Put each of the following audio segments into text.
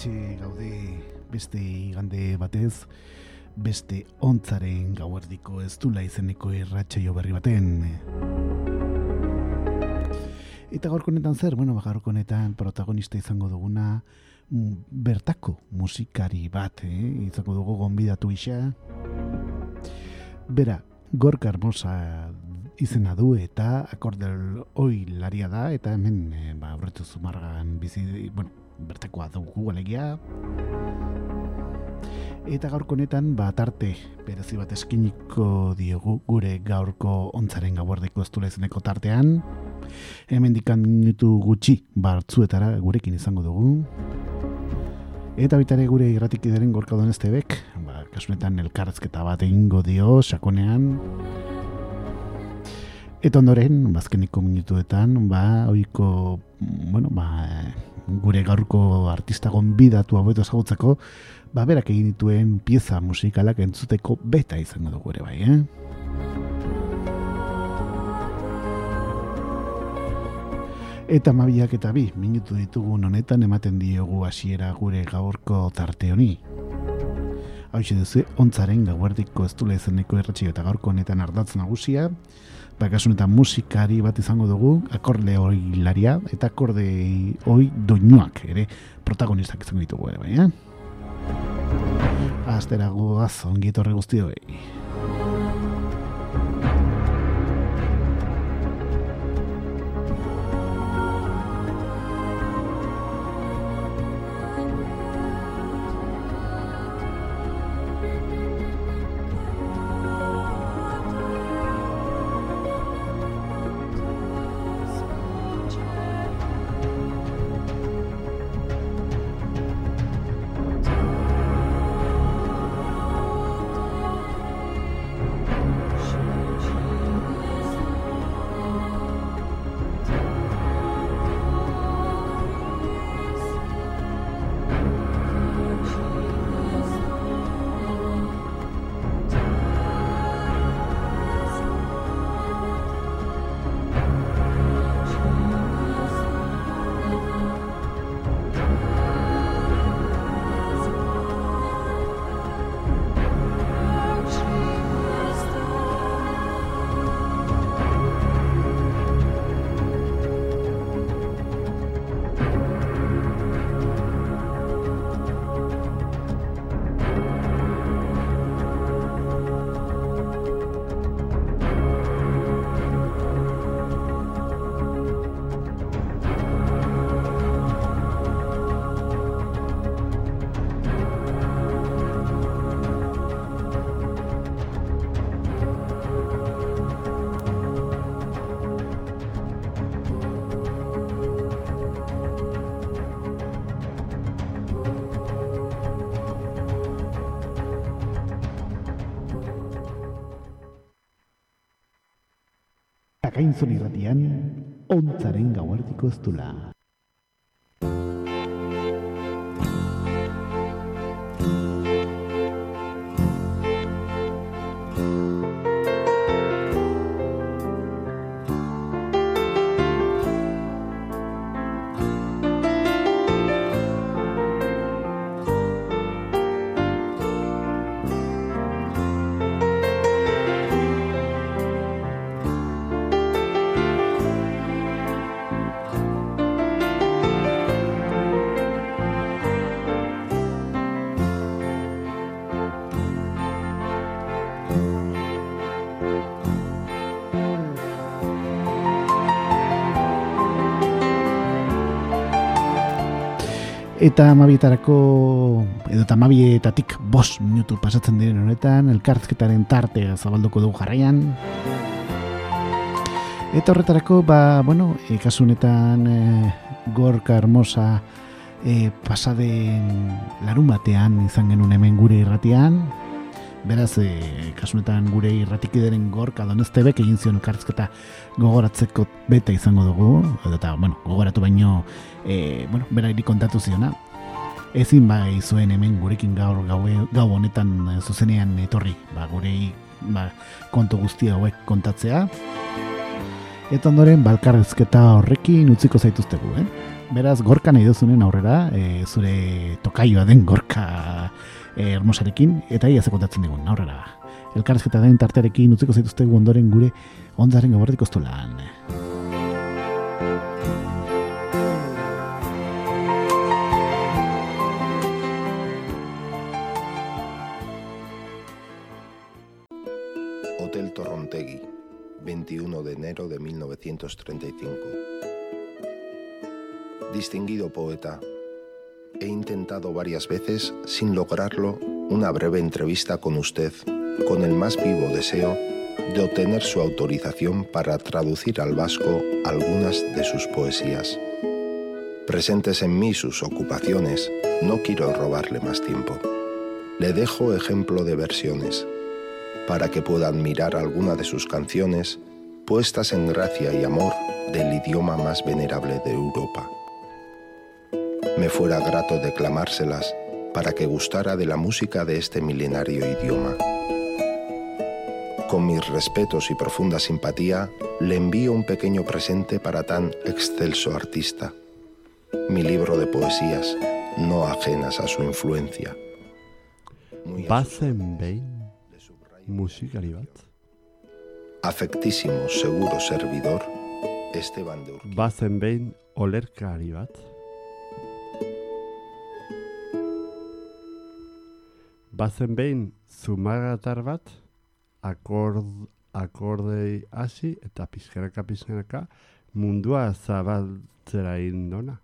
Hementxe gaude beste igande batez, beste ontzaren gauerdiko ez dula izeneko irratxaio berri baten. Eta gaurko honetan zer, bueno, ba, gaurko honetan protagonista izango duguna mm, bertako musikari bat, eh? izango dugu gonbidatu isa. Bera, gorka hermosa izena du eta akordel oi laria da eta hemen e, ba, aurretu zumargan bizi, bueno, bertakoa dugu alegia. Eta gaurko honetan bat arte berezi bat eskiniko diogu gure gaurko ontzaren gauardeko ez izeneko tartean. Hemen dikan minutu gutxi bartzuetara gurekin izango dugu. Eta bitare gure irratik idaren gorka duen bek, ba, kasunetan elkarrezketa bat egingo dio, sakonean. Eta ondoren, bazkeniko minutuetan, ba, oiko, bueno, ba, gure gaurko artista gonbidatu hauetu ezagutzeko, ba berak egin dituen pieza musikalak entzuteko beta izango dugu ere bai, eh? Eta mabiak eta bi, minutu ditugu honetan ematen diogu hasiera gure gaurko tarte honi. Hau duzu, ontzaren gauardiko ez du leheneko erratxio eta gaurko honetan ardatz nagusia, bakasun eta musikari bat izango dugu, akorde hori laria, eta akorde hori doinuak, ere, protagonistak izango ditugu ere, bai, eh? Aztera guaz, ongitorri guzti Eta amabietarako, edo eta amabietatik bos minutu pasatzen diren honetan, elkartzketaren tartea zabalduko dugu jarraian. Eta horretarako, ba, bueno, e, kasu honetan e, gorka hermosa e, pasaden larun batean izan genuen hemen gure irratian, Beraz, e, kasunetan gure irratikideren gorka doneztebek egin zion elkarrizketa gogoratzeko beta izango dugu, eta, bueno, gogoratu baino, e, bueno, bera kontatu ziona. Ezin bai zuen hemen gurekin gaur gau, gau honetan e, zuzenean etorri, ba, gure ba, kontu guztia hauek kontatzea. Eta ondoren, balkarrizketa horrekin utziko zaituztegu, eh? Beraz, gorka nahi duzunen aurrera, e, zure tokaioa den gorka e, hermosarekin, eta ia zekontatzen digun, aurrera. Elkarrezketa den tartearekin utziko zaituztegu ondoren gure onzaren gabordik lan. Hotel Torrontegi, 21 de enero de 1935. Distinguido poeta, he intentado varias veces, sin lograrlo, una breve entrevista con usted, con el más vivo deseo de obtener su autorización para traducir al vasco algunas de sus poesías. Presentes en mí sus ocupaciones, no quiero robarle más tiempo. Le dejo ejemplo de versiones, para que pueda admirar alguna de sus canciones, puestas en gracia y amor del idioma más venerable de Europa. Me fuera grato declamárselas para que gustara de la música de este milenario idioma con mis respetos y profunda simpatía, le envío un pequeño presente para tan excelso artista. Mi libro de poesías, no ajenas a su influencia. Bazen behin musikari bat? Afectísimo, seguro servidor, Esteban de Urquiza. Bazen behin olerkari bat? Bazen behin zumagatar bat? akord, akordei hasi eta pizkeraka pizkeraka mundua zabaltzera indona.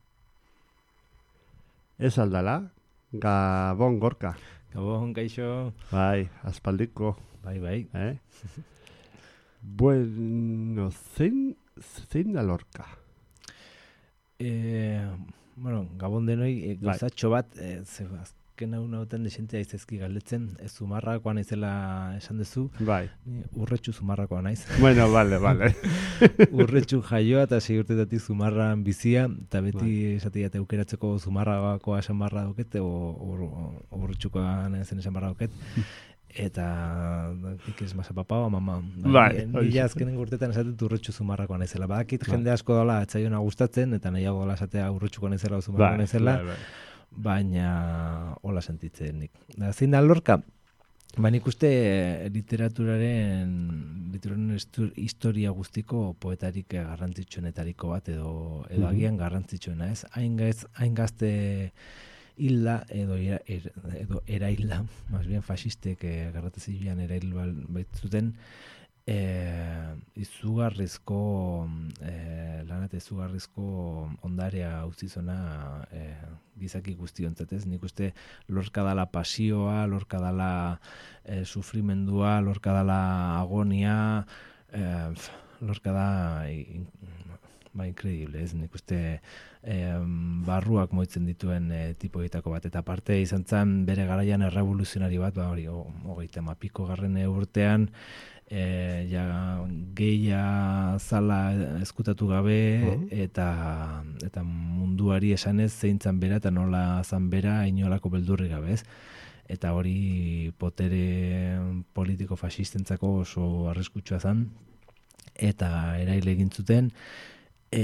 Ez aldala, Gabon gorka. Gabon, gaixo. Bai, aspaldiko. Bai, bai. Eh? bueno, zein, zein da lorka? Eh, bueno, Gabon denoi, e, Bai. gozatxo bat, e, ze, azken hau nauten desentea izazki galdetzen, ez zumarrakoa naizela esan duzu, Bai. urretxu zumarrakoa naiz. Bueno, vale, vale. urretxu jaioa eta sei urtetatik zumarran bizia, eta beti Bai. esatia eta aukeratzeko zumarrakoa esan barra duket, o, o, urretxukoa naizen esan barra duket, eta nik ez masa papao, mama. Bai, horixe. Nila azkenen urtetan esatet urretxu zumarrakoa naizela. Badakit jende asko dala etzaiona gustatzen, eta nahiago dala esatea urretxuko naizela o zumarrakoa naizela, bai, bai. Baina hola sentitzen nik. Da, zein da lorka? Ba, nik uste eh, literaturaren, literaturaren historia guztiko poetarik eh, garrantzitsuenetariko bat edo, edo Mhm. agian garrantzitsuena, ez? Hain, gaz, hain gazte hilda edo, era, er, edo erailda, más bien fasistek eh, garrate zibilan erail bal- baitzuten, eh, izugarrizko eh, lanat izugarrizko ondarea utzi zona eh, gizaki guztiontzat ez? Nik uste lorka dala pasioa lorka dala eh, sufrimendua lorka dala agonia eh, pf, lorka da in, ba, increíble ez? Nik uste eh, barruak moitzen dituen eh, tipoetako bat. Eta parte izan zen bere garaian errevoluzionari bat ba hori ho- hogeita mapiko garren urtean e, ja, gehia zala eskutatu gabe Mhm. eta eta munduari esanez zeintzan bera eta nola zan bera inolako beldurri gabe ez eta hori potere politiko fasistentzako oso arriskutsua zen eta erail egin zuten e,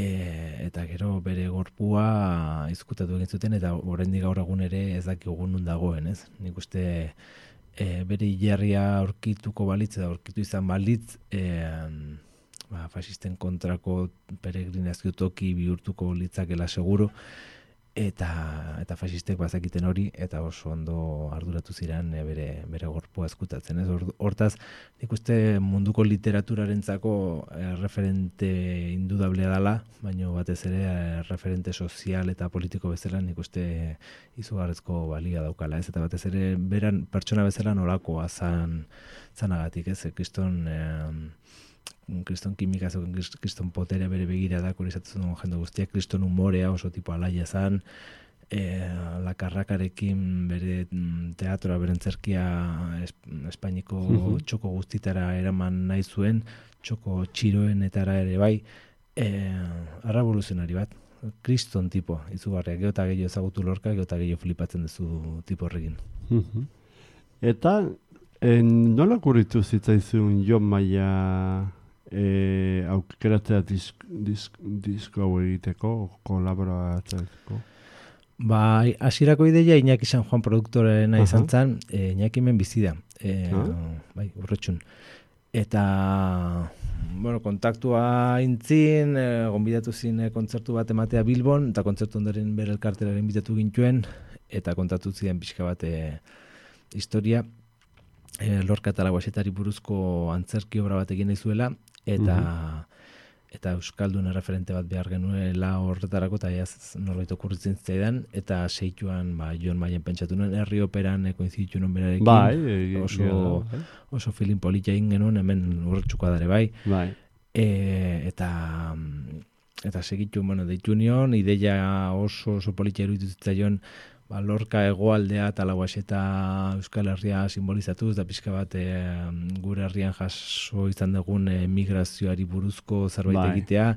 eta gero bere gorpua izkutatu egin zuten eta oraindik gaur egun ere ez dakigu nun dagoen, ez? Nik uste e, bere hilarria aurkituko balitz eta aurkitu izan balitz e, ba, fasisten kontrako peregrinazio toki bihurtuko litzakela seguru eta eta fasistek bazakiten hori eta oso ondo arduratu ziren e, bere bere gorpua eskutatzen ez? Hor- hortaz nik uste munduko literaturarentzako e, referente indudablea dela baino batez ere e, referente sozial eta politiko bezala nik uste izugarrezko balia daukala ez? Eta batez ere beran pertsona bezala nolakoa zan zanagatik ez? E, kriston em, kriston kimika krist- kriston poterea bere begira da, kurizatzen duen jende guztiak, kriston umorea oso tipo alaia zan, e, lakarrakarekin bere mm, teatroa, beren zerkia es, Espainiko Mhm. txoko guztitara eraman nahi zuen, txoko txiroenetara ere bai, e, arraboluzionari bat, kriston tipo, izugarria, gero eta gehiago ezagutu lorka, gero eta gehiago flipatzen duzu tipo horrekin. Mhm. Eta en, nola kurritu zitzaizun Jon Maia e, aukeratzea disk, disk, disko hau egiteko, kolaboratzeko? Bai, hasierako ideia Iñaki San Juan produktorena izan zen, e, Iñaki hemen bizi da. E. Bai, urretxun. Eta, bueno, kontaktua intzin, e, gonbidatu zin e, kontzertu bat ematea Bilbon, eta kontzertu ondoren bere elkarteraren bitatu gintuen, eta kontatu ziren pixka bat e, historia, e, Lorca eta buruzko antzerki obra bat egin nahi zuela, eta eta euskaldun referente bat behar genuela horretarako eta ez norbait okurritzen zitzaidan eta seituan ba Jon Maien pentsatu nuen herri operan eh, koinziditu nuen berarekin Bai, e, oso- egia da, bai. oso filin polita egin genuen hemen urretxukoa dare bai Bai. e, eta mm, eta segitu bueno deitu nion ideia oso oso polita iruditu zitzaion ba, lorka hegoaldea eta lauaxeta Euskal Herria simbolizatuz da pixka bat e, gure herrian jaso izan dugun e, migrazioari buruzko zerbait Bai, egitea.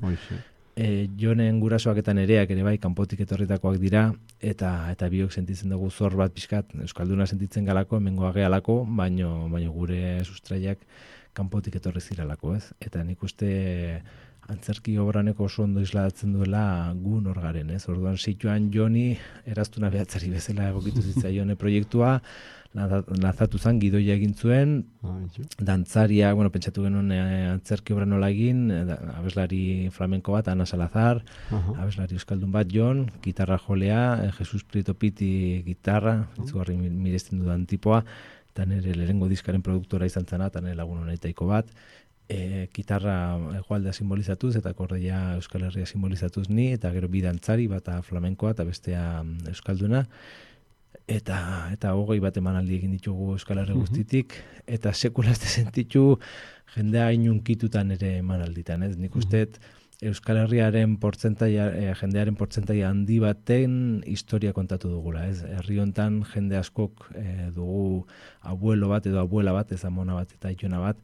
e, jonen gurasoak eta nereak ere bai kanpotik etorritakoak dira eta eta biok sentitzen dugu zor bat pixkat. Euskalduna sentitzen galako hemengoa gehalako baino baino gure sustraiak kanpotik etorri ziralako ez? Eta nik uste antzerki obraneko oso ondo islatzen duela gun hor garen, ez? Orduan situan Joni eraztuna behatzari bezala egokitu zitzaion proiektua, laza- lazatu zen gidoia egin zuen, jo. dantzaria, bueno, pentsatu genuen eh, antzerki obra nola egin, eh, abeslari flamenko bat, Ana Salazar, Aha. abeslari euskaldun bat, Jon, gitarra jolea, eh, Jesus Prieto Piti gitarra, izugarri mi- miresten dudan tipoa, eta nire lehengo diskaren produktora izan zena, eta nire lagun honetaiko bat, e, gitarra egualdea simbolizatuz eta kordeia Euskal Herria simbolizatuz ni, eta gero bi dantzari, bata flamenkoa eta bestea mm, euskalduna, eta eta hogei bat emanaldi egin ditugu Euskal Herria guztitik, eta sekula ez sentitu jendea inunkitutan ere emanalditan, ez? Nik uste Euskal Herriaren portzentaia, eh, jendearen portzentaia handi baten historia kontatu dugula, ez? Herri hontan jende askok eh, dugu abuelo bat edo abuela bat, ez amona bat eta itona bat,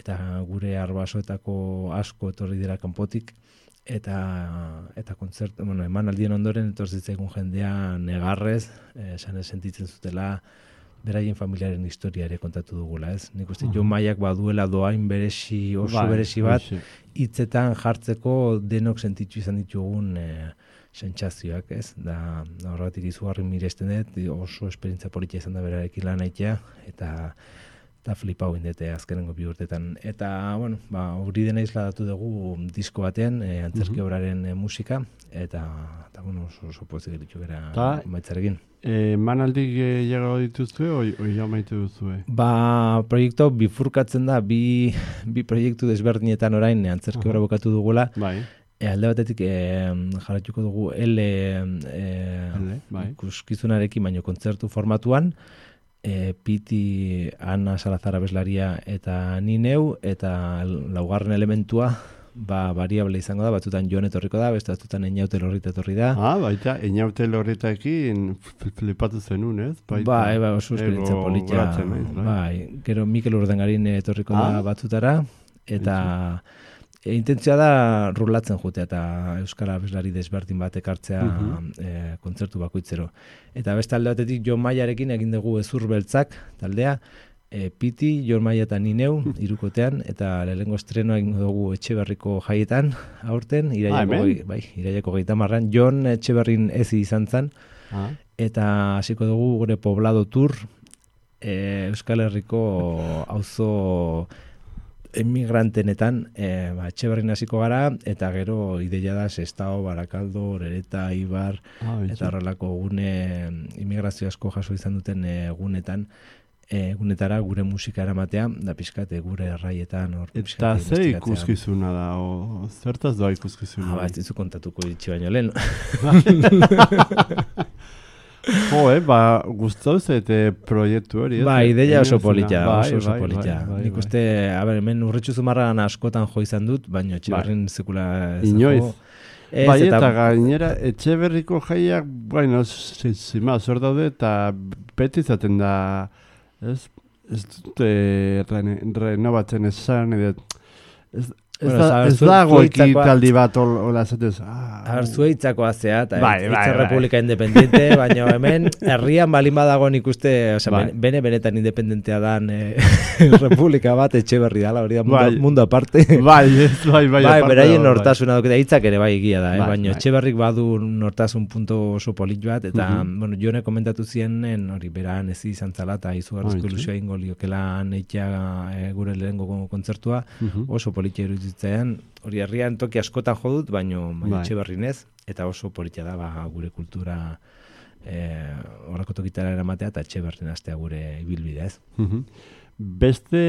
eta gure arbasoetako asko etorri dira kanpotik, eta eta kontzert, bueno, emanaldien ondoren etorri zitzaigun jendea negarrez, eh, esan ez sentitzen zutela beraien familiaren historia ere kontatu dugula, ez? Nik uste Jon Maiak baduela doain beresi, oso Bai, beresi bat, hoxe. hitzetan jartzeko denok sentitu izan ditugun e, sentsazioak, ez? Da, horregatik izugarri miresten dut, oso esperientzia polita izan da berarekin lan egitea, eta eta flipau indete azkenengo bi urtetan. Eta, bueno, ba, hori dena isladatu dugu disko batean, e, antzerki obraren e, musika, eta, eta bueno, oso, oso pozik ditu gara Ta- baitzarekin. E, manaldik gehiago dituzue, oi, oi amaitu duzue? Ba, proiektu bifurkatzen da, bi, bi proiektu desberdinetan orain e, antzerki obra bukatu dugula, Bai, E, alde batetik e, jarratuko dugu L e, L, bai. ikuskizunarekin, baino kontzertu formatuan, e, Piti, Ana Salazar abeslaria eta ni neu, eta laugarren elementua, ba, variable izango da, batzutan Jon etorriko da, beste batzutan Einaute lorrita etorri da. Ah, baita, inaute lorretakin fl- flipatu zenun, ez? Baita, Bai, bai, oso esperientzia polita. bai. Bai, gero Mikel Urdengarin etorriko Ah. da batzutara, eta e, intentzioa da rulatzen jutea eta Euskara abeslari desberdin bat ekartzea Mhm. e, kontzertu bakoitzero. Eta beste alde batetik Jon Maiarekin egin dugu ezur beltzak taldea, e, Piti, Jon Maia eta Nineu, irukotean, eta lehenengo estrenoa egin dugu Etxeberriko jaietan, aurten, Ah, iraiako, gei- bai, iraiako geita marran, Jon Etxeberrin ezi izan zen, Ah, eta hasiko dugu gure poblado tour e, Euskal Herriko auzo emigrantenetan, e, ba, etxe berrin hasiko gara, eta gero ideia da Sestao, Barakaldo, Orereta, Ibar, Ah, eta horrelako gune immigrazio asko jaso izan duten e, gunetan, e, gunetara gure musika eramatea, da pixkat e, gure erraietan hor Eta ze ikuskizuna da, o, zertaz doa ikuskizuna? Ah, ba, ez kontatuko itxi baino lehen. Jo, eh, ba, gustau zaite proiektu hori. Ba, ideia oso polita. Bai, oso oso bai, polita. bai, bai, Nik bai. uste, a ber, hemen urretxu zumarran askotan jo izan dut, baina etxiberrin sekula ez da Inoiz. Ez, Bai, eta gainera, etxe berriko jaiak, bueno, zima, zor daude, eta beti izaten da, ez, ez dute renovatzen esan, edo, ez, ez, Bueno, da, ez dago ekitaldi bat ol, hola esatez, ah, A ber, zueitzakoa zea, eta Bai, bai, bai, bai. Republika Independiente, baina hemen herrian balin badago nik uste, osea, Bai. bene, bene benetan independentea dan eh, Republika bat etxe berri dala, hori da mundo, Bai. mundo aparte. bai, ez, bai, bai, Bai, beraien bai. nortasuna duketa, hitzak ere bai egia da, eh? Bai, baina bai. etxe berrik badu nortasun punto oso polit bat, eta, Mhm. bueno, jone komentatu zienen, hori, beran ez izan zala, eta izugarrizko ilusioa ingo liokela neitea e, gure lehengo kontzertua, Mhm. oso politia iruditzaian, hori herrian toki askotan jo dut, baino, baino Bai. berrinez, eta oso politia da, ba, gure kultura e, horrako tokitara eramatea, eta etxe berrin astea gure ibilbidea, ez? Beste,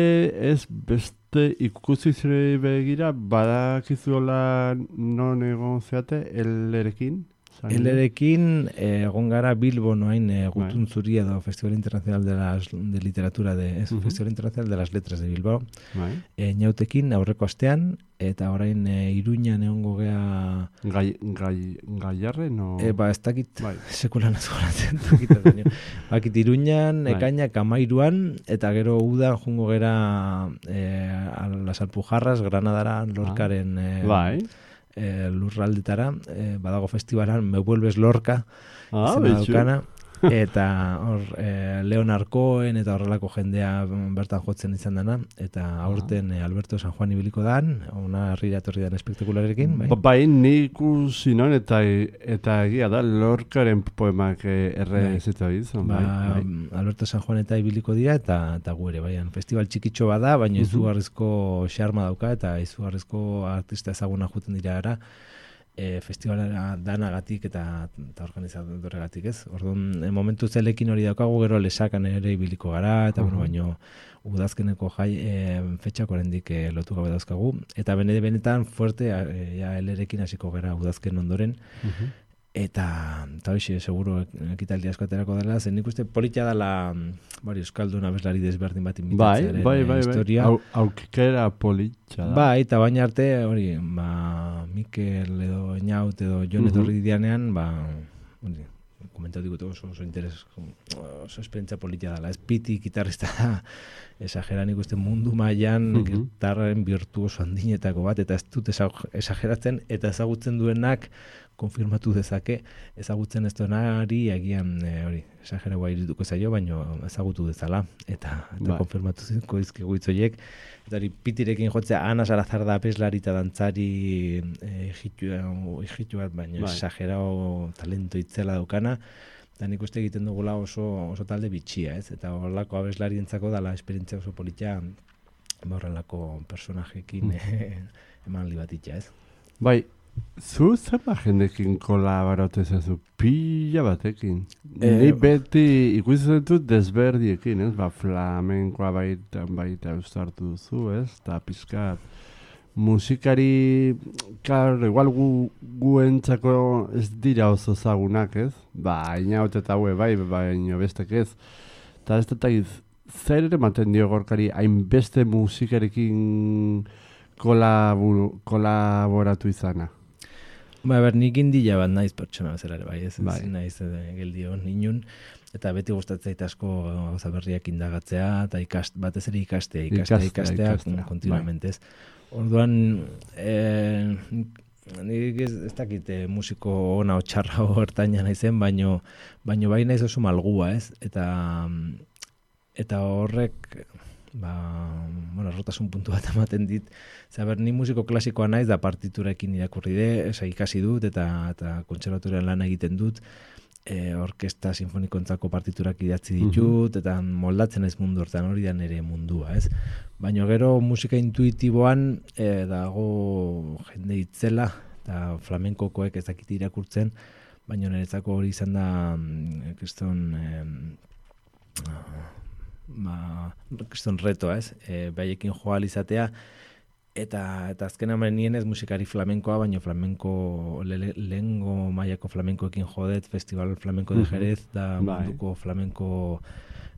ez, beste ikusi zure begira, badakizuela non egon zeate, ellerekin? Elerekin eh, egon gara Bilbo noain e, Bai. gutun zuri edo Festival Internacional de, las, de Literatura de, ez, Mhm. Festival Internacional de las Letras de Bilbao. Bai. E, Nautekin aurreko astean, eta orain e, Iruñan egongo gea, Gai, gai, gaiarren, o... e, ba ez dakit, Bai. sekulan ez goratzen dakit, bakit Iruñan, Bai. ekainak amairuan, eta gero udan jungo gera e, a las Alpujarras, Granadara, Lorkaren e, Bai. E, lurraldetara, e, badago festivalan, me vuelves Lorca, Ah, izena betxu. daukana, eta hor e, Leonard Cohen eta horrelako jendea bertan jotzen izan dana, eta aurten e, Alberto San Juan ibiliko dan, ona herrira etorri dan espektakularekin, bai? Ba- Bai, ni ikusi non, eta, eta egia da, lorkaren poemak eh, erre Bai. zitu izan, Ba, bai, bai. Alberto San Juan eta ibiliko dira eta eta gu ere baian festival txikitxo bada, baina Mhm. izugarrizko xarma dauka eta izugarrizko artista ezaguna juten dira ara e, festivalera danagatik eta, eta organizadorregatik ez. Orduan, e, momentu zelekin hori daukagu gero lesakan ere ibiliko gara eta bueno, Mhm. baino udazkeneko jai e, fetxak oraindik e, lotu gabe dauzkagu eta bene benetan fuerte e, ja elerekin hasiko gara udazken ondoren Mhm. Eta, eta hoxe, seguro ekitaldi asko aterako dela, zen nik uste politia dela, mm, bari, Euskaldun abeslari desberdin bat Bai, imitatzearen bai, eh, bai, bai. historia. Au, aukera politxa da. Bai, eta baina arte, hori, ba, Mikel edo Einaut edo Jon Mhm. etorri dianean, ba, hori, komentatu dikute oso, oso interes, oso esperientzia politia dela. Ez piti gitarrista da, esagera nik uste mundu mailan Mhm. gitarraren virtuoso handinetako bat, eta ez dut esa- esageratzen, eta ezagutzen duenak konfirmatu dezake, ezagutzen ez duenari agian e, hori, esagera guai irituko zaio, baino ezagutu dezala, eta, eta Bai. konfirmatu zizko izkigu hitzoiek, eta hori pitirekin jotzea Ana Salazar da abeslari eta dantzari e, egitu bat, baina Bai. esagerao talento itzela daukana, eta nik uste egiten dugula oso, oso talde bitxia, ez? Eta horrelako abeslarientzako dala esperientzia oso politia ba horrelako personajekin Mm. eman bat itxa, ez? Bai, zu zenba jendekin kolaboratu ezazu pila batekin. Eh, Ni beti ikusten dut desberdiekin, ez? Ba, flamenkoa baita, baita eustartu duzu, ez? Eta pizkat musikari, klar, igual gu, guentzako ez dira oso zagunak, ez? Ba, inaut eta hue, bai, baina bestek ez. Eta ez dut zer ere ematen dio gorkari hainbeste musikarekin kolaburu, kolaboratu izana. Ba, ber, nik indila bat naiz pertsona bezala ere, bai, ez, ez Bai. naiz eh, geldio inun, eta beti gustatzen zait asko gauza berriak indagatzea, eta ikast, batez ere ikastea, ikastea, Ikastea, ikastea, ikastea, kontinuamente, ez. Orduan, eh, nik ez, ez dakit eh, musiko ona o txarra o ertaina naizen, baino, baino bai naiz oso malgua, ez, eta, eta horrek, ba, bueno, errotasun puntu bat ematen dit, Zaber, ni musiko klasikoa naiz da partiturekin irakurri de, esa ikasi dut eta eta kontserbatorian lan egiten dut. E, orkesta sinfonikontzako partiturak idatzi ditut, eta moldatzen ez mundu hortan hori da nire mundua, ez? Baina gero musika intuitiboan e, dago jende itzela, eta flamenkokoek ez dakit irakurtzen, baina niretzako hori izan da, mm, kriston, e, ba, kriston reto, ez? E, Baiekin joa izatea, eta eta azken nien ez musikari flamenkoa, baina flamenko le, lehengo mailako flamenkoekin jodet, Festival Flamenko de Jerez, da bai. munduko flamenko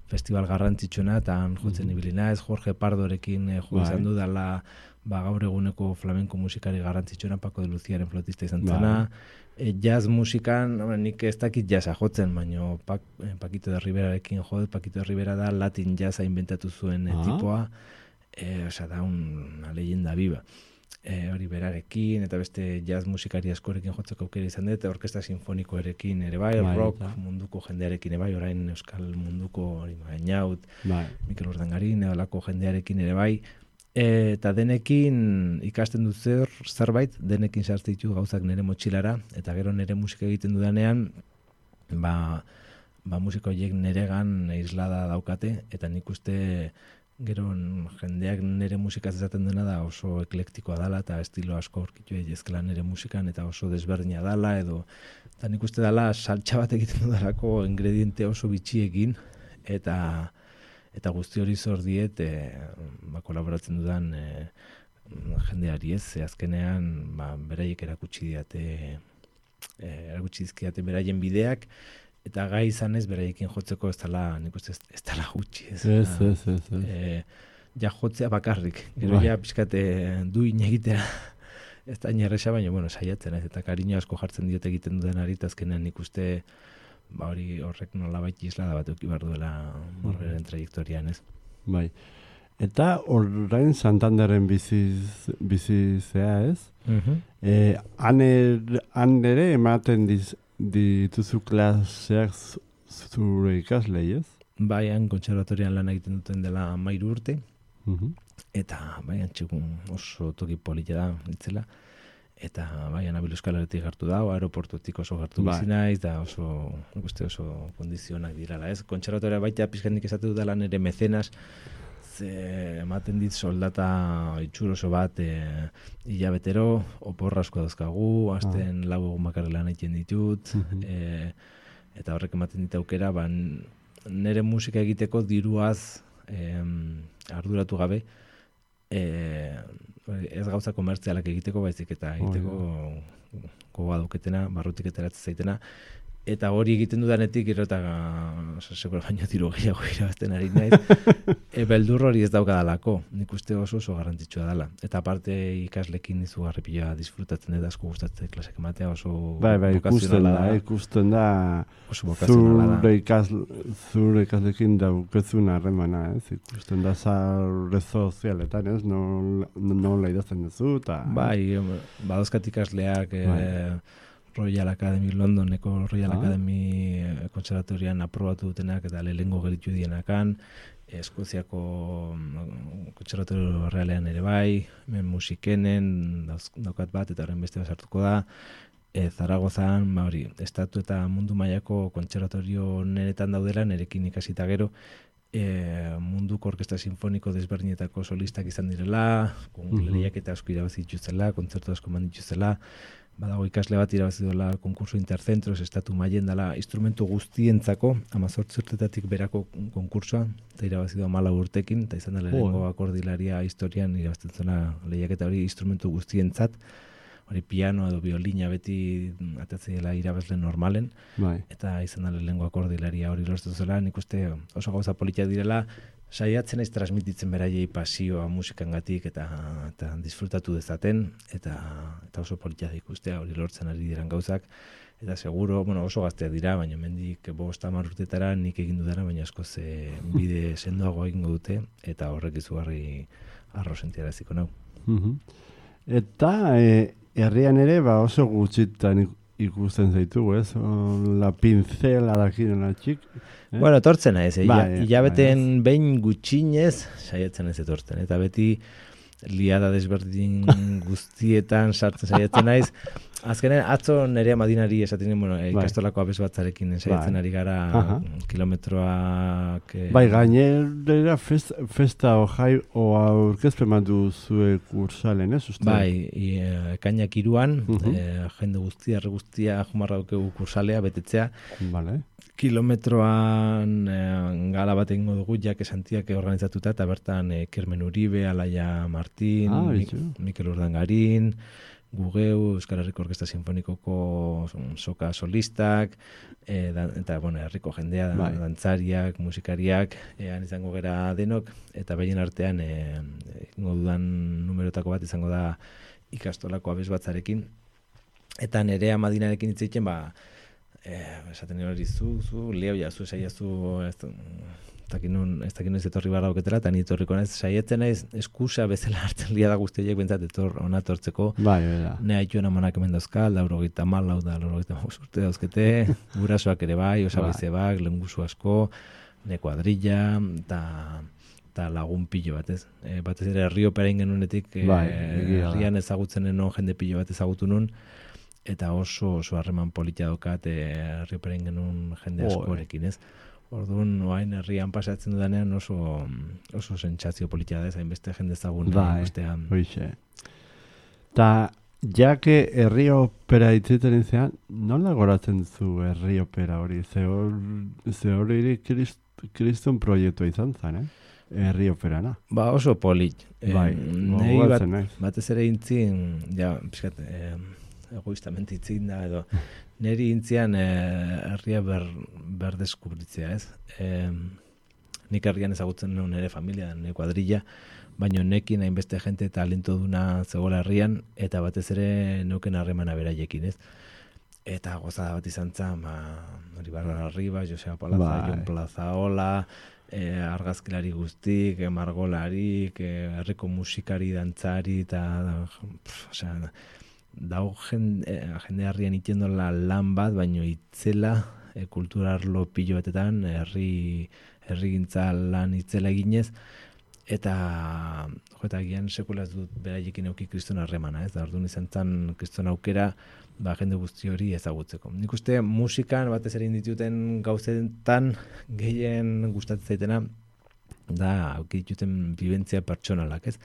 festival garrantzitsuna, eta jotzen ibilina ez Jorge Pardorekin eh, jo izan bai. du dala ba, gaur eguneko flamenko musikari garrantzitsuna, Paco de Luciaren flotista izan zena, e, jazz musikan, nik ez dakit jazza jotzen, baina pak, eh, Paquito de Riverarekin jodet, Paquito de Rivera da latin jazza inventatu zuen ah. tipoa, e, oza, da un, una leyenda viva. E, hori berarekin, eta beste jazz musikari askorekin jotzeko aukera izan dut, orkesta sinfonikoarekin ere bai, bai rock munduko jendearekin ere bai, orain euskal munduko hori gainaut, bai. Mikel Urdangarin, eolako jendearekin ere bai, eta denekin ikasten dut zer, zerbait, denekin sartzen gauzak nire motxilara, eta gero nire musika egiten dudanean, ba, ba musiko horiek neregan islada daukate, eta nik uste gero jendeak nire musika ezaten dena da oso eklektikoa dala eta estilo asko aurkitu ezkela nire musikan eta oso desberdina dala edo. Eta nik uste dala saltxa bat egiten dudalako ingrediente oso bitxiekin. Eta eta guzti hori zor diet e, ba, kolaboratzen dudan e, jendeari ez, ze azkenean ba, beraiek erakutsi diate e, erakutsi dizkiate beraien bideak eta gai izan ez beraiekin jotzeko ez dela, nik uste ez dela gutxi. Ez, ez, ez, ez, ez. E, ja jotzea bakarrik, gero bai. ja pixkate du inegitea ez da inerresa, baina bueno, saiatzen ez, eta kariño asko jartzen diote egiten duen ari, azkenean nik uste ba hori horrek nola baita isla da bat euki behar duela morberen bai. trajektorian ez. Bai. Eta orain Santanderen biziz, bizizea ez? Uh -huh. e, han ere ematen diz, dituzu klaseak zure ikaslei, ez? Baian, kontserbatorian lan egiten duten dela mairu urte, mhm. eta baian txekun oso toki polita da, itzela, eta baian abil euskalaretik hartu da, aeroportutik oso hartu bai. bizinaiz, da oso, uste oso kondizionak dirala, ez? Kontserbatorian baita pizkendik esatu dut lan ere mecenas, ze ematen dit soldata itxur oso bat e, hilabetero, oporra asko dauzkagu, azten ah. lau egun bakarri lan egiten ditut, e, eta horrek ematen dit aukera, ban, nire musika egiteko diruaz e, arduratu gabe, e, ez gauza komertzialak egiteko baizik eta egiteko gogoa duketena, barrutik eteratzen zaitena, eta hori egiten dudanetik gero eta segura baino tiro gehiago irabazten ari naiz. E, beldur hori ez daukadalako nik uste oso oso garrantzitsua dela. Eta aparte ikaslekin izugarri pila disfrutatzen dut asko gustatzen klasek ematea oso bai, bai, ikusten da, ikusten da oso zure, ikas, zure ikaslekin daukezun harremana ez? Ikusten da zarre sozialetan ez? No, no, no, idazten duzu ta... bai, badozkat ikasleak bai. Royal Academy Londoneko Royal ah. Academy eh, konservatorian aprobatu dutenak eta lehengo gelitu dienakan, Eskoziako mm, konservatorio realean ere bai, musikenen daukat bat eta horren beste basartuko da, e, Zaragozan, ba hori, estatu eta mundu mailako konservatorio neretan daudela, nerekin ikasita gero, e, munduko orkesta sinfoniko desberdinetako solistak izan direla, kon uh -huh. eta asko irabazituzela, kontzertu asko mandituzela, badago ikasle bat irabazi dola konkurso intercentros estatu mailen dela instrumentu guztientzako 18 urtetatik berako konkursoa eta irabazi do 14 urtekin eta izan da lehenengo akordilaria historian irabazten zena lehiaketa hori instrumentu guztientzat. Hori piano edo violina beti atatze dela irabazle normalen bai. eta izan da lehenengo akordilaria hori lortu zela. Nik uste oso gauza politia direla saiatzen ez transmititzen beraiei pasioa musikangatik eta eta disfrutatu dezaten eta eta oso politia ikustea hori lortzen ari diran gauzak eta seguro, bueno, oso gazteak dira, baina mendik bost hamar urtetara nik egin dudara, baina asko ze bide sendoago egingo dute eta horrek izugarri arro sentiaraziko nau. Eta e, herrian ere ba oso gutxitan ikusten zaitu, ez? La pincela dakin txik. Eh? Bueno, etortzen naiz, eh? Bai, hilabeten bai, behin gutxinez saiatzen ez etortzen. Eta beti liada desberdin guztietan sartzen saiatzen naiz. Azkenen, atzo nerea madinari esaten bueno, eh, ikastolako abez batzarekin Bai. ari gara Aha. kilometroak... eh, Bai, gainera fest, festa o jai o aurkezpen bat duzue kursalen, ez? Uste? Bai, i, eh, ekainak iruan, Mhm. eh, jende guztia, guztia, jumarra dukegu kursalea, betetzea, Vale. kilometroan eh, gala bat egingo dugu, jak esantiak organizatuta, eta bertan eh, Kermen Uribe, Alaia Martin, Ah, Mik-. Mikel Urdangarin, gugeu, Euskal Herriko Orkesta Sinfonikoko soka solistak, e, da, eta, bueno, herriko jendea, Bai. dantzariak, musikariak, e, han izango gera denok, eta behien artean, e, dudan numerotako bat izango da ikastolako abez batzarekin, eta nerea madinarekin hitz egiten, ba, eh, esaten hori zu, zu, leo ja, zu esaiazu, ez, ez dakit nun, ez dakit noiz etorri barra dauketela, eta ni etorriko naiz, saietzen naiz, eskusa bezala hartzen lia da guztiek bentsat etor, ona etortzeko, Bai, bera. Ne haituen amanak hemen dauzka, lauro gita malau da, lauro gita urte dauzkete, gurasoak ere bai, osabizebak, lenguzu asko, ne kuadrilla, eta eta lagun pilo bat, ez? E, batez ere herri opera ingenunetik, e, Bai, herrian ezagutzen non jende pilo bat ezagutu nun, eta oso oso harreman politia daukat e, herri opera ingenun jende askorekin, ez? Orduan, oain herrian pasatzen dudanean oso, oso sentsazio politia da, ez? Hainbeste jende Bai, bestean. Hoixe. Ta, jake herri opera itziten izan, nola goratzen zu herri opera hori? Ze hor, ze hori krist, kriston proiektua izan zen, eh? Herri operana. Ba, oso polit. Bai, nei bat, gogoratzen naiz. batez ere intzin, ja, pixkat, eh, egoistamente itzin da, edo, neri intzian eh, herria ber, berdeskubritzea, ez? Eh, nik herrian ezagutzen nuen nire familia, nire kuadrilla, baino nekin hainbeste jente talento duna zegoela herrian, eta batez ere neuken harremana beraiekin, ez? Eta gozada bat izan zen, ba, hori Barbara Arriba, Joseba Palaza, Bai. Jon Plazaola, e, argazkilari guztik, e, margolarik, e, herriko musikari, dantzari, eta, pff, osea, dau jende, e, jende harrian itendola lan bat, baino itzela, e, kulturarlo pilo batetan, herri, herri lan itzela eginez, eta jo, eta gian sekula ez dut beraiekin euki kriston harremana, ez da, orduan izan zen kriston aukera, ba, jende guzti hori ezagutzeko. Nik uste musikan batez ere dituten gauzetan gehien gustatzen zaitena da auki dituten bibentzia pertsonalak, ez?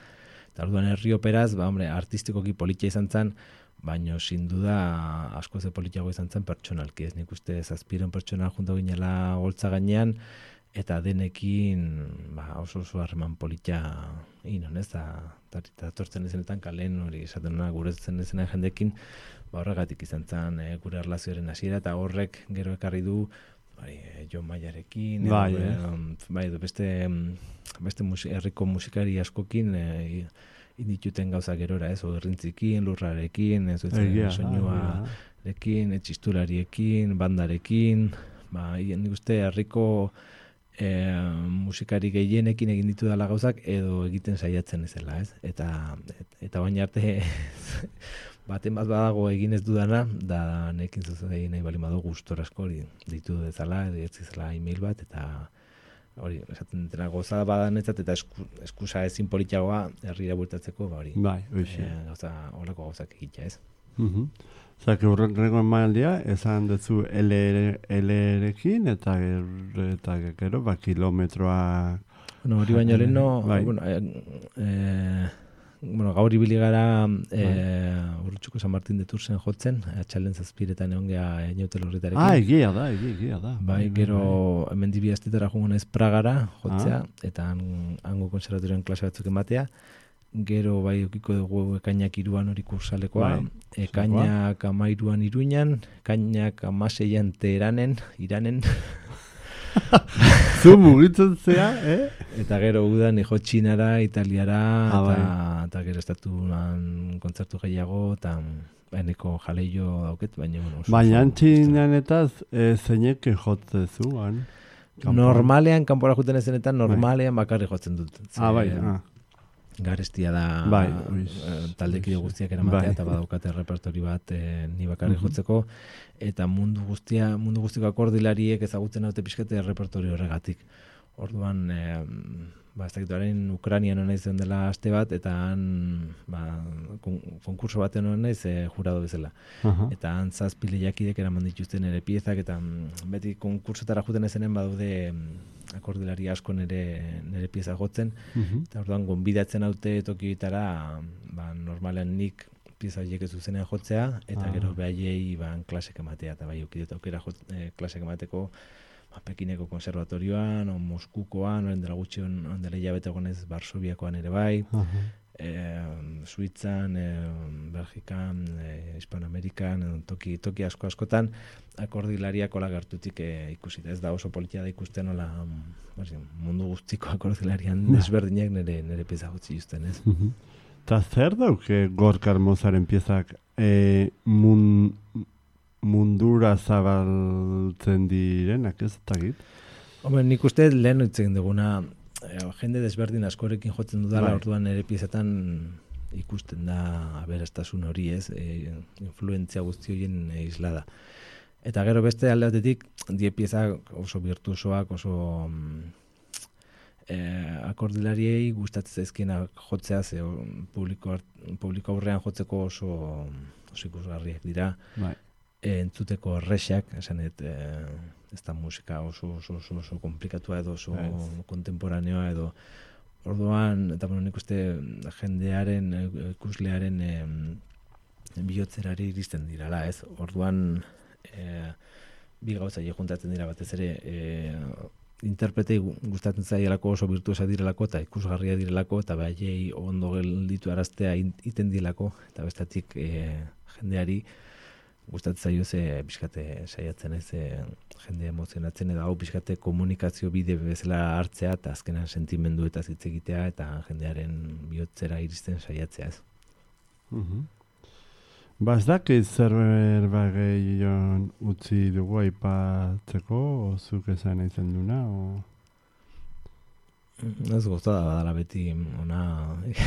Eta orduan herri operaz, ba, hombre, artistikoki politia izan zen, baino sin duda asko ze politiago izan zen pertsonalki, ez nik uste zazpiren pertsona junto ginela goltza gainean, eta denekin ba, oso oso harreman politia inon, ez da, eta tortzen ezenetan kalen hori esaten nuna guretzen ezena jendekin, ba, horregatik izan zen e, gure erlazioaren hasiera eta horrek gero ekarri du bai, e, Jon Maiarekin, Bai, eh. bai, edo beste, mm, beste musi, herriko musikari askokin e, indituten gauza gerora, ez, o errintzikin, lurrarekin, ez, ez, Egia da, soinua, da. lekin, etxistulariekin, bandarekin, ba, nik uste herriko e, musikari gehienekin egin ditu dala gauzak edo egiten saiatzen ezela, ez? Eta, et, eta baina arte baten bat badago egin ez dudana, da nekin zuzei nahi bali badu gustor asko hori ditu dezala, edo ez zela email bat, eta hori, esaten dutena gozada badanetzat, eta esku, eskusa ezin politiagoa herrira bueltatzeko, ba hori, Bai, hoixe. e, gauza, horako gauzak egitea, ez? Mhm. Zake urrengo emanaldia, esan dutzu LR-ekin eta, eta gero, ba, kilometroa... Bueno, hori baino leheno, Bai. bueno, eh, eh, bueno, gaur ibili gara eh, Urrutxuko San Martin de Tursen jotzen, atxalen zazpiretan egon geha inotel horretarekin. Ah, egia da, egia, da. Bai, gero hemen dibi astetara joango naiz Pragara jotzea, eta han, hango konservatorioan klase batzuk ematea. Gero bai okiko dugu ekainak iruan hori kursalekoa, Bai, ekainak amairuan iruñan, ekainak amaseian teheranen, iranen, Zu mugitzen zea, eh? Eta gero udan ijo txinara, italiara, Ah, eta, bai. eta gero estatuan kontzertu gehiago, eta baineko jaleio dauket, baina bueno, Baina antxinan eta e, zeinek jotze zuan. Normalean, kanpora juten ezenetan, normalean bakarri jotzen dut. Ah, bai, Ze, ah. Garestia da Bai, eh, taldekide guztiak eramatea Bai. eta badaukate repertori bat eh, ni bakarri Mhm. jotzeko eta mundu guztia mundu guztiko akordilariek ezagutzen haute pixkate repertori horregatik. Orduan, e, ba, ez dakituaren Ukranian naiz dela aste bat, eta han, ba, kon, konkurso baten hona naiz e, jurado bezala. Aha. Eta han zazpi lehiakidek eraman dituzten ere piezak, eta mm, beti konkursetara juten ezenen badaude akordilari asko nere, nere pieza jotzen, Mhm. eta orduan gonbidatzen haute tokietara, ba, normalen nik pieza horiek ez zuzenean jotzea, eta Ah. gero behaiei ba, klasek ematea, eta bai ukidot aukera jot, e, klasek emateko, ba, Pekineko konservatorioan, o Moskukoan, orain dela gutxi on, dela hilabete gonez Varsoviakoan ere bai, Aha. e, Suitzan, e, Belgikan, e, Hispanoamerikan, toki, toki asko askotan, akordilariak hola gertutik e, ikusi. Ez da oso politia da ikusten basi, mundu guztiko akordilarian Ba. desberdinak nire, nire pieza gutzi justen, ez? Mhm. Ta zer dauke Gorka Hermosaren piezak e, mun, mundura zabaltzen direnak ez dakit? Hombre, nik uste lehen itzen duguna, e, jende desberdin askorekin jotzen dudala, Bai. orduan ere piezetan ikusten da aberastasun hori ez, e, influentzia guzti horien e, islada. Eta gero beste alde batetik, die pieza oso virtuosoak, oso mm, e, akordilariei gustatzen zaizkienak jotzea, ze o, publiko, publiko aurrean jotzeko oso, oso ikusgarriak dira Bai. E, entzuteko errexak, esan et, e, ez da musika oso, oso, oso, oso komplikatua edo oso Ez. kontemporaneoa edo orduan, eta bueno, nik uste jendearen, ikuslearen e, bihotzerari iristen dirala, ez? Orduan, e, bi gauza juntatzen dira batez ere, e, interpretei gu- gustatzen zaielako oso virtuosa direlako eta ikusgarria direlako eta behaiei ondo gelditu araztea iten dilako eta bestatik e, jendeari gustatzen zaio ze pixkate saiatzen ez e, jende emozionatzen edo hau pixkate komunikazio bide bezala hartzea eta azkenan sentimendu eta hitz egitea eta jendearen bihotzera iristen saiatzea ez. Mhm. Ba, ez dakit zer bageion utzi dugu aipatzeko, zuk esan izan duna, o... Ez gozada badala beti ona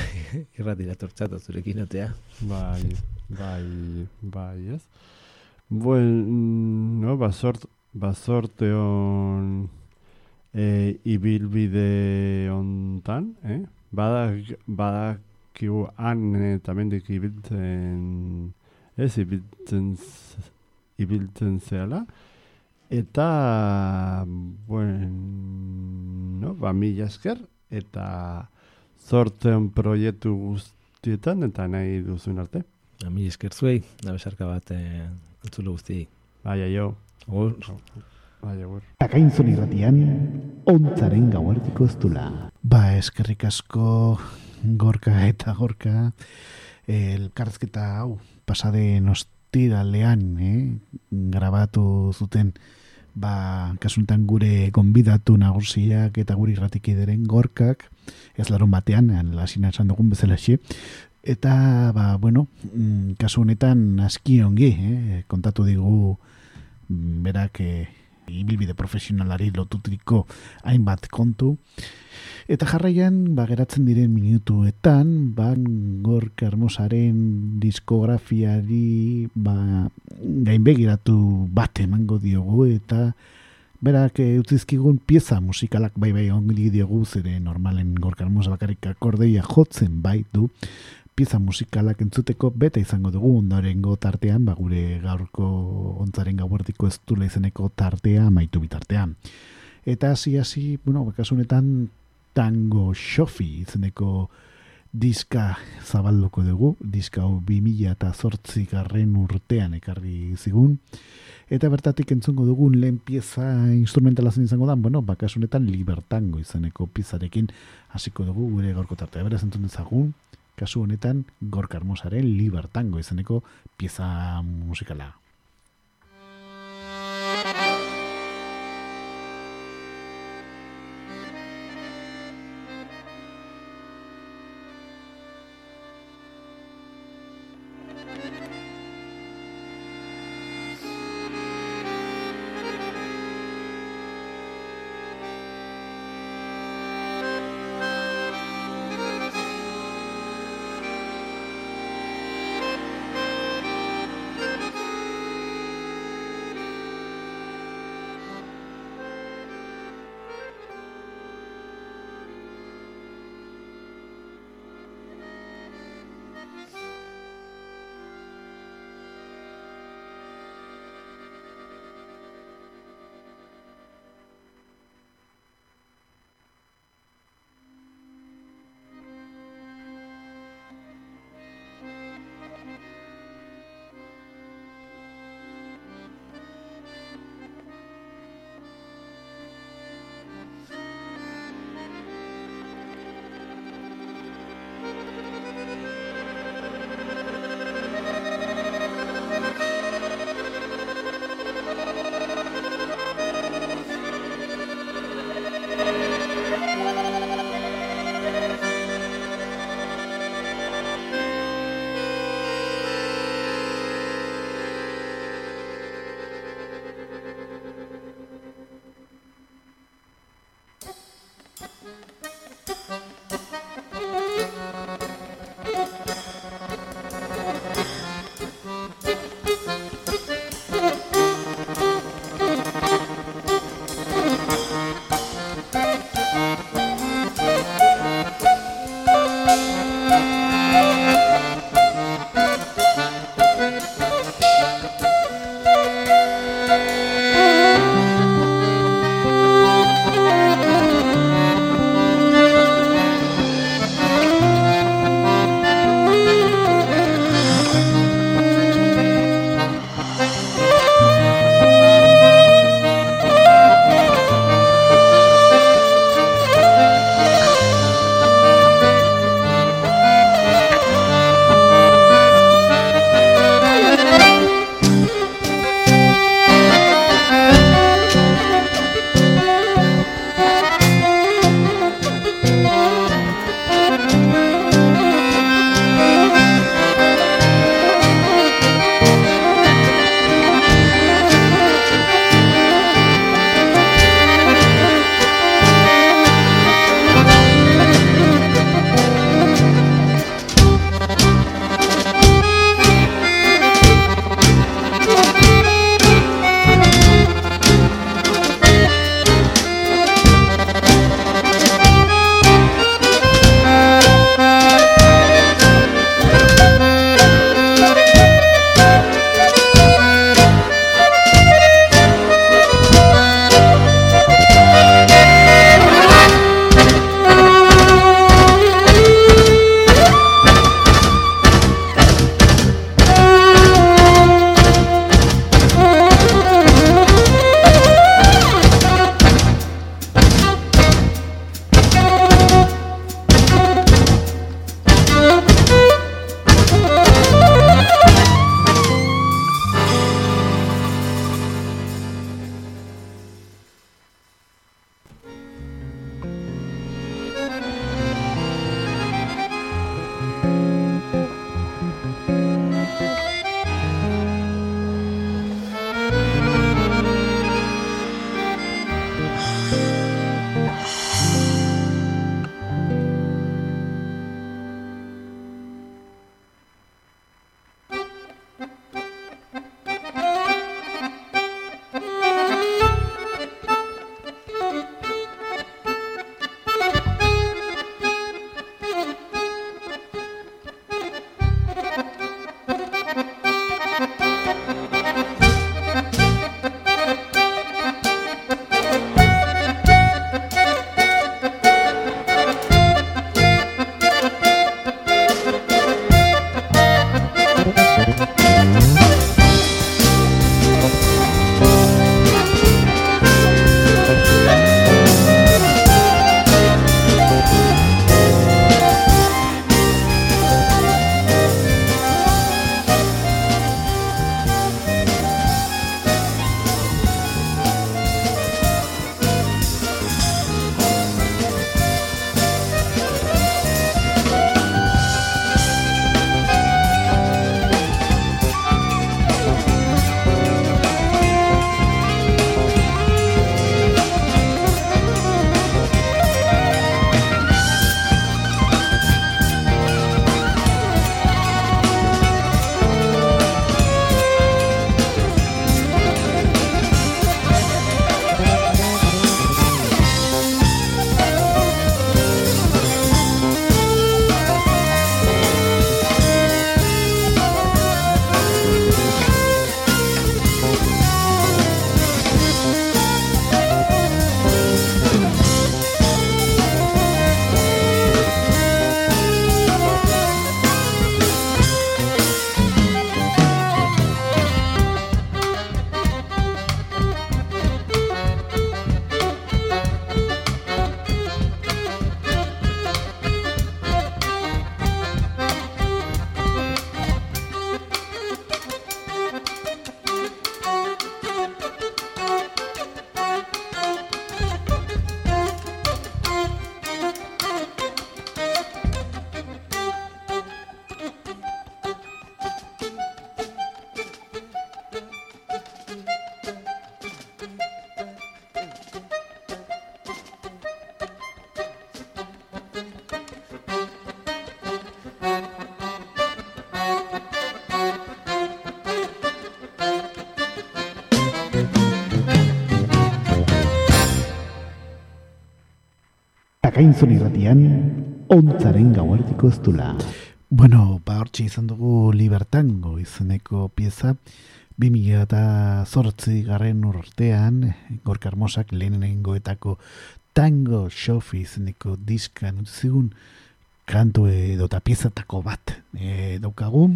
irratira tortzat zurekin otea. Bai, bai, bai, ez? Buen, no, basort, basorte on e, ibilbide ontan, eh? Badak, badakigu han eta mendik ibiltzen, ez, ibiltzen, ibiltzen zehala, eta, bueno, ba, mila esker, eta zorten proiektu guztietan, eta nahi duzun arte. Ami esker zuei, da besarka bat e, entzule guztiei. Bai, aio. Agur. Bai, agur. Akainzon irratian, ontzaren gauartiko ez dula. Ba, eskerrik asko gorka eta gorka elkarrezketa hau pasaden ostiralean eh, grabatu zuten ba, kasuntan gure gonbidatu nagusiak eta guri irratikideren gorkak ez larun batean, lasina esan dugun bezala xe, eta ba, bueno, mm, kasu honetan aski ongi eh, kontatu digu mm, berak eh, ibilbide profesionalari lotutriko hainbat kontu. Eta jarraian, ba, geratzen diren minutuetan, ba, gorka hermosaren diskografiari ba, gainbegiratu bat emango diogu, eta berak e, utzizkigun pieza musikalak bai bai ongi diogu, zere normalen gorka hermosa bakarrik akordeia jotzen bai du, pieza musikalak entzuteko beta izango dugu ondorengo tartean, ba, gure gaurko ontzaren gauertiko ez dula izeneko tartea maitu bitartean. Eta hasi hasi, bueno, kasu honetan tango xofi izeneko diska zabalduko dugu, diska hau 2000 eta garren urtean ekarri zigun, eta bertatik entzungo dugun lehen pieza instrumentala zen izango da, bueno, bakasu honetan libertango izeneko pizarekin hasiko dugu gure gaurko tartea. Beraz entzun dezagun, kasu honetan gorka hermosaren libertango izeneko pieza musikala. Takainzon irratian, ontzaren gauartiko ez dula. Bueno, ba hortxe izan dugu Libertango izeneko pieza, 2000 eta zortzi garren urtean, gorka hermosak lehenen tango shofi izeneko diskan utzigun, kantu edo eta piezatako bat e, daukagu.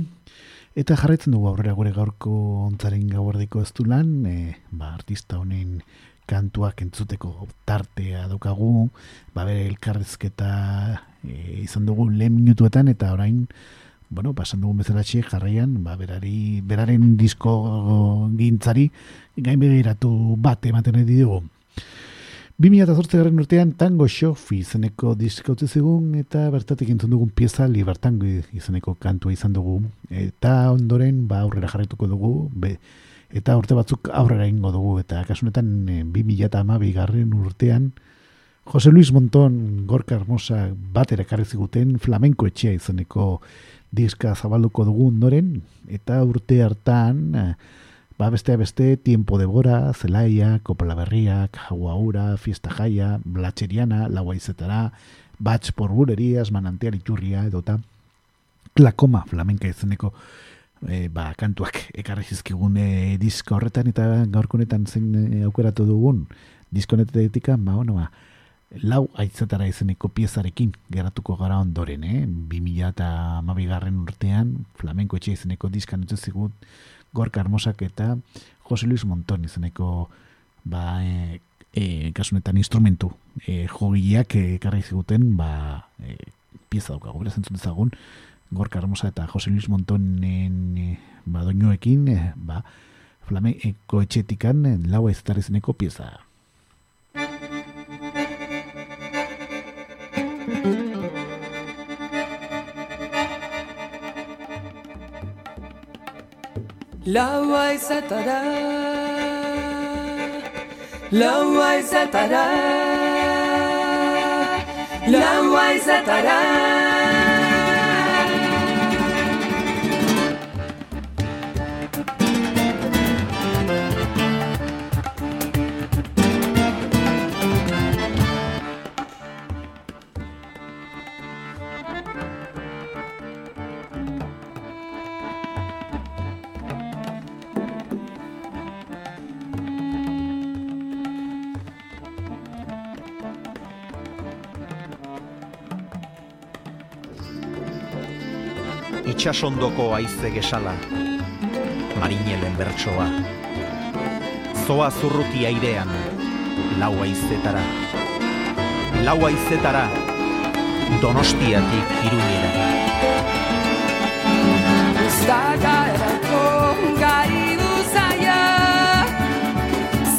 Eta jarretzen dugu aurrera gure gaurko ontzaren gauardiko ez du lan, e, ba, artista honen kantuak entzuteko tartea daukagu, ba, bere elkarrezketa e, izan dugu lehen minutuetan, eta orain, bueno, pasan dugu bezalatxe jarraian, ba, berari, beraren disko gintzari, gain begiratu bat ematen edo dugu. 2008 garen urtean Tango Shofi izeneko diskautze zigun eta bertatik entzun dugun pieza Libertango izeneko kantua izan dugu. Eta ondoren ba aurrera jarretuko dugu be, eta urte batzuk aurrera ingo dugu. Eta kasunetan e, 2008 garren urtean Jose Luis Monton Gorka Hermosa bat ere ziguten flamenko etxea izeneko diska zabalduko dugu ondoren. Eta urte hartan... Eh, Ba, beste beste, Tiempo de Bora, Zelaia, Kopala Berriak, Jaguaura, Fiesta Jaia, Blatxeriana, Laua Izetara, Batx por Burerías, Manantial Iturria, edota, Klakoma, flamenka izeneko, e, ba, kantuak ekarri zizkigun e, disko horretan, eta gaurkonetan zen e, aukeratu dugun, disko honetetik, ba, bueno, ba, lau aitzetara izeneko piezarekin geratuko gara ondoren, eh? 2000 eta mabigarren urtean, flamenko etxe izeneko diskan utzizigut, Gorka Hermosak eta Jose Luis Monton izeneko ba, e, e, kasunetan instrumentu e, jogiak ekarri ziguten ba, e, pieza daukago, bera zentzun ezagun Gorka Hermosa eta Jose Luis Montonen e, ba, doinoekin e, ba, flamenko etxetikan e, lau ezetar izeneko pieza. Laua izatara Laua izatara Laua izatara itxasondoko aize gesala, marinelen bertsoa. Zoa zurruti airean, lau aizetara. Lau aizetara, donostiatik iruñera. Zaka erako gai duzaia,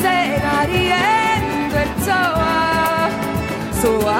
zenarien bertsoa, zoa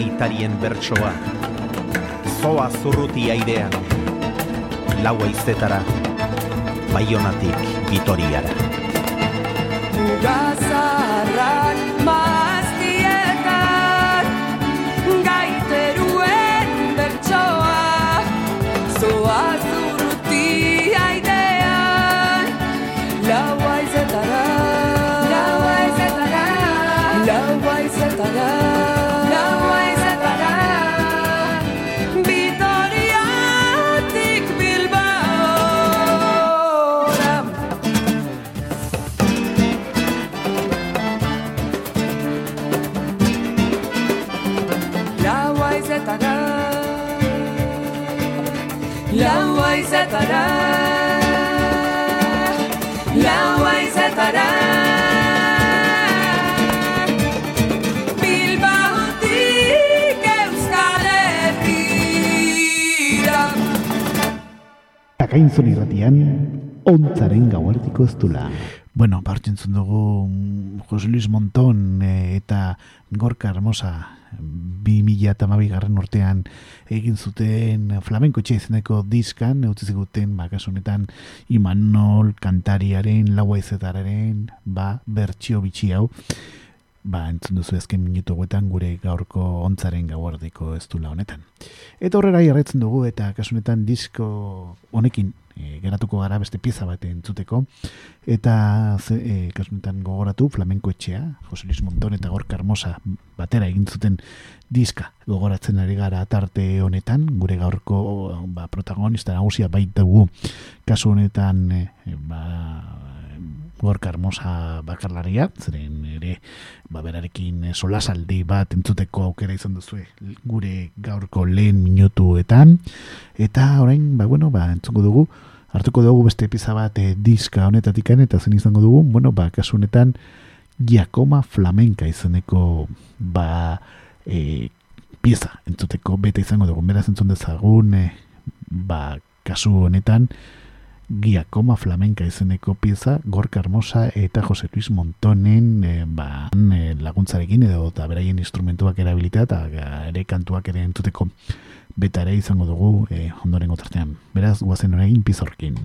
Maitarien bertsoa. Zoa zurruti airean Laua izetara Baionatik Vitoriara. Gazarrak maztietan Gaiteruen bertsoa. Zoa zurruti airean Laua izetara izetara Takainzon irratian ontzaren gauartiko ez dula. Bueno, partzen dugu mm, Jose Luis Monton eh, eta Gorka Hermosa bi mila eta garren urtean egin zuten flamenko etxe izeneko diskan, utzi ziguten, ba, Imanol kantariaren, laua izetararen, ba, bertxio bitxi hau, ba, entzun duzu ezken minutu guetan gure gaurko ontzaren gauardiko ez du honetan. Eta horrela jarretzen dugu eta kasunetan disko honekin e, geratuko gara beste pieza bat entzuteko. Eta ze, e, kasunetan gogoratu flamenko etxea, Jose Luis Monton eta Gorka Hermosa batera egin zuten diska. Gogoratzen ari gara tarte honetan, gure gaurko ba, protagonista nagusia baita dugu kasu honetan e, ba, gorka hermosa bakarlaria, zeren ere ba, berarekin solasaldi bat entzuteko aukera izan duzu gure gaurko lehen minutuetan. Eta orain ba, bueno, ba, entzuko dugu hartuko dugu beste pizza bat e, diska honetatik eta zen izango dugu bueno, ba, kasu honetan Giacoma Flamenka izeneko ba, e, pieza entzuteko bete izango dugu. Beraz entzun dezagun e, ba, kasu honetan Giacoma Flamenka izeneko pieza, Gorka Hermosa eta Jose Luis Montonen e, ba, e, laguntzarekin edo eta beraien instrumentuak erabilitea eta ere kantuak ere entuteko betare izango dugu e, ondoren gotartean. Beraz, guazen horregin pizorkin.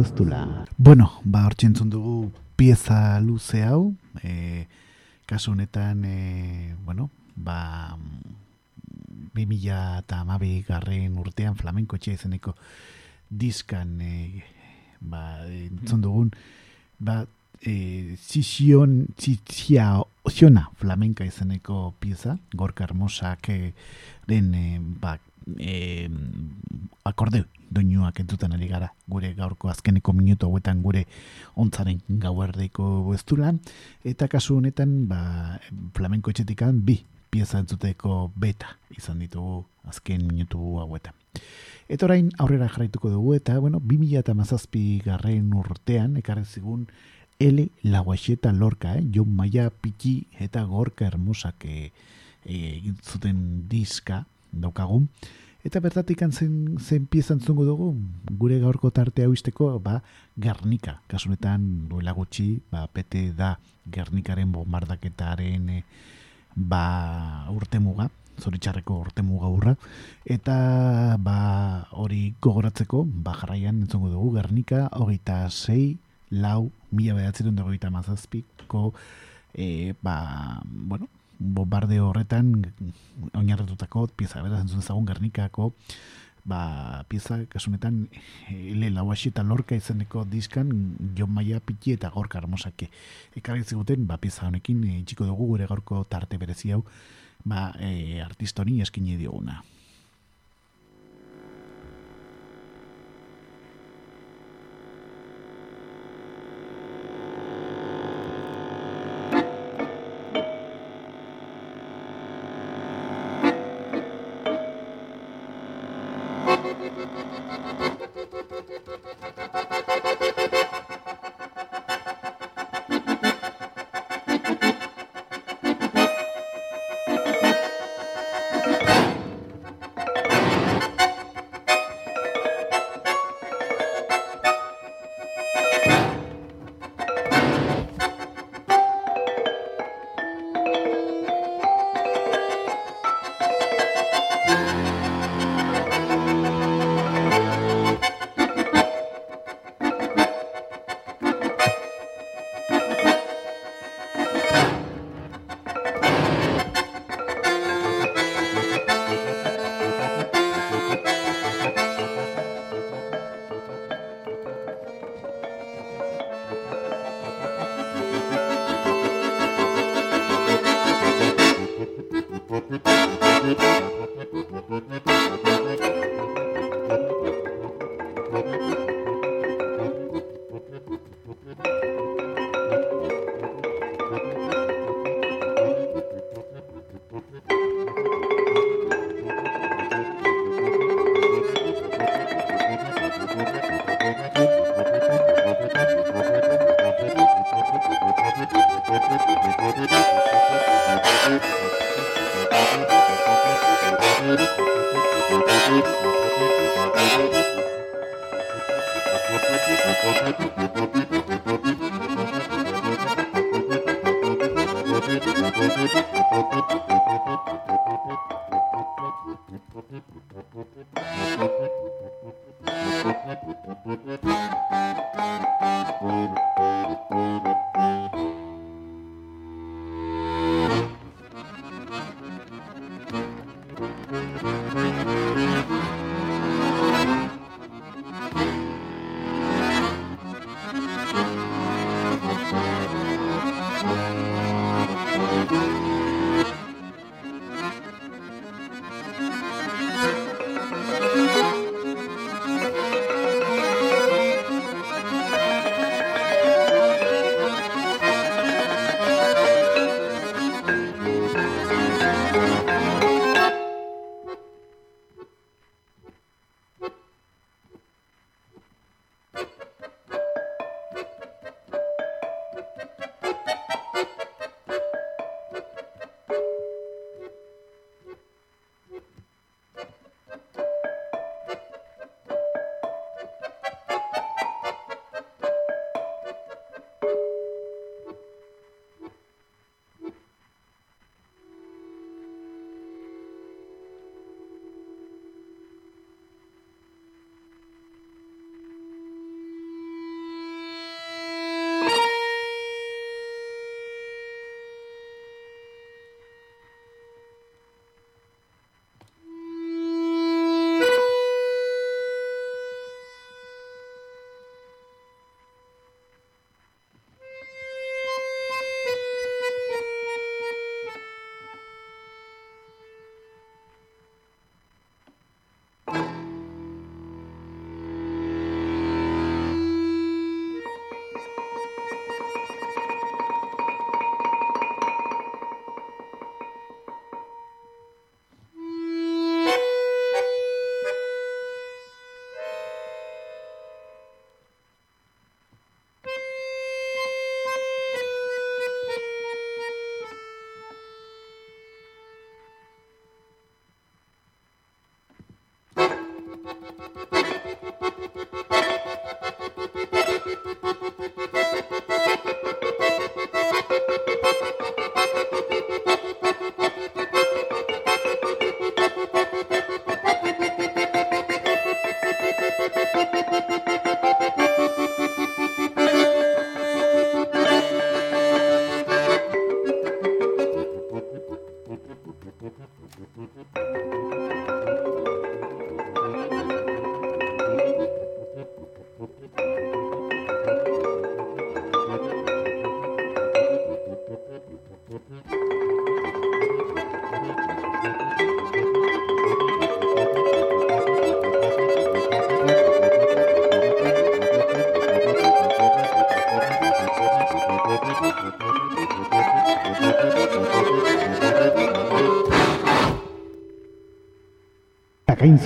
ez Bueno, ba, hor txentzun dugu pieza luze hau, e, kasu honetan, e, bueno, ba, 2000 eta amabi garren urtean flamenko etxe izeneko diskan, e, ba, entzun dugun, ba, e, zizion, zizia, ziona flamenka izeneko pieza, gorka hermosak e, den, e, ba, e, akorde doinuak entzuten ari gara gure gaurko azkeneko minutu hauetan gure ontzaren gauerdeko bestulan eta kasu honetan ba, flamenko etxetikan bi pieza entzuteko beta izan ditugu azken minutu hauetan. Eta orain aurrera jarraituko dugu eta bueno, 2000 eta mazazpi garren urtean ekarri zigun L. Laguaxeta Lorca, eh? Jon Maia Piki eta Gorka Hermosak e, e, zuten diska daukagun. Eta bertatik zen, zen piezan zungo dugu, gure gaurko tarte hau izteko, ba, Gernika. Kasunetan, duela gutxi, ba, pete da Gernikaren bombardaketaren e, ba, urte muga, zoritxarreko urte muga urra. Eta, ba, hori gogoratzeko, ba, jarraian entzungo dugu, Gernika, hogeita zei, lau, mila behatzen eta mazazpiko, e, ba, bueno, bombardeo horretan oinarretutako pieza beraz entzun ezagun Gernikako ba, pieza kasunetan ele lauaxi eta lorka izeneko diskan Jon Maia Piti eta Gorka Hermosake ekarri ziguten ba, pieza honekin e, txiko dugu gure gaurko tarte berezi hau ba, e, artistoni eskini dioguna. Thank you.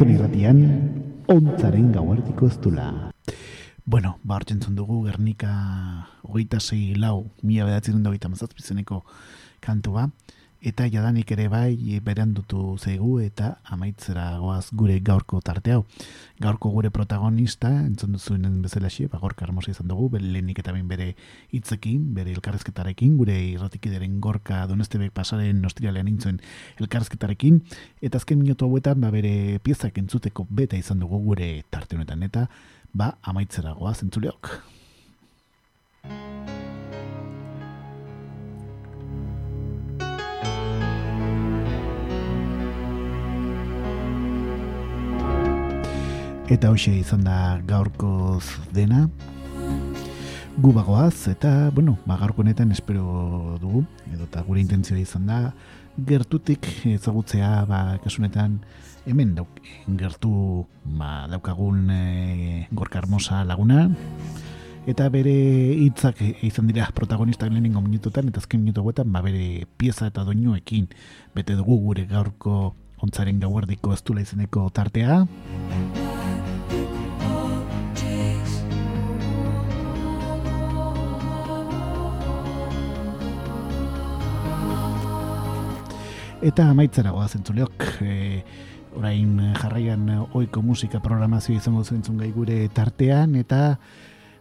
Gainzon irratian, ontzaren gauartiko ez Bueno, ba, hartzen dugu Gernika hogeita zei lau, mila bedatzen dut hogeita mazazpizeneko kantua, eta jadanik ere bai beran dutu zeigu eta amaitzera goaz gure gaurko tarte hau. Gaurko gure protagonista, entzun duzuen bezala xe, ba, gorka hermosa izan dugu, lehenik eta bain bere hitzekin, bere elkarrezketarekin, gure irratikideren gorka donestebek pasaren nostrialean intzuen elkarrezketarekin, eta azken minutu hauetan, ba, bere piezak entzuteko beta izan dugu gure tarte honetan, eta ba, amaitzera goaz entzuleok. Eta hoxe izan da gaurkoz dena. Gu bagoaz, eta, bueno, ba, gaurko honetan espero dugu, edo eta gure intentzioa izan da, gertutik ezagutzea, ba, kasunetan, hemen dauk, gertu ba, daukagun e, gorka hermosa laguna, eta bere hitzak izan dira protagonistak lehenengo minututan, eta azken minutu guetan, ba, bere pieza eta doinuekin bete dugu gure gaurko ontzaren gauardiko estula izeneko tartea. Eta amaitzera goaz entzuleok, e, orain jarraian oiko musika programazio izango zentzun gai gure tartean, eta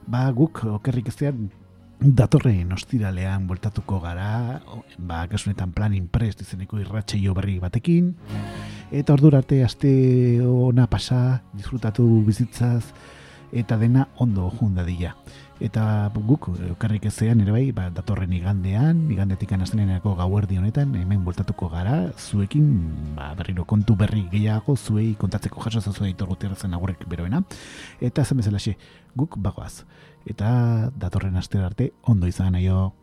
ba guk okerrik eztean datorren ostiralean voltatuko gara, ba kasunetan plan imprest izeneko irratxeio berri batekin, eta ordurarte aste ona pasa, disfrutatu bizitzaz, eta dena ondo jundadila eta guk okarrik ezean ere bai ba, datorren igandean igandetik anazteneako gauerdi honetan hemen bultatuko gara zuekin ba, berriro kontu berri gehiago zuei kontatzeko jaso zazu ditor zen agurrek beroena. Eta zen bezala guk bagoaz. Eta datorren astera arte ondo izan aio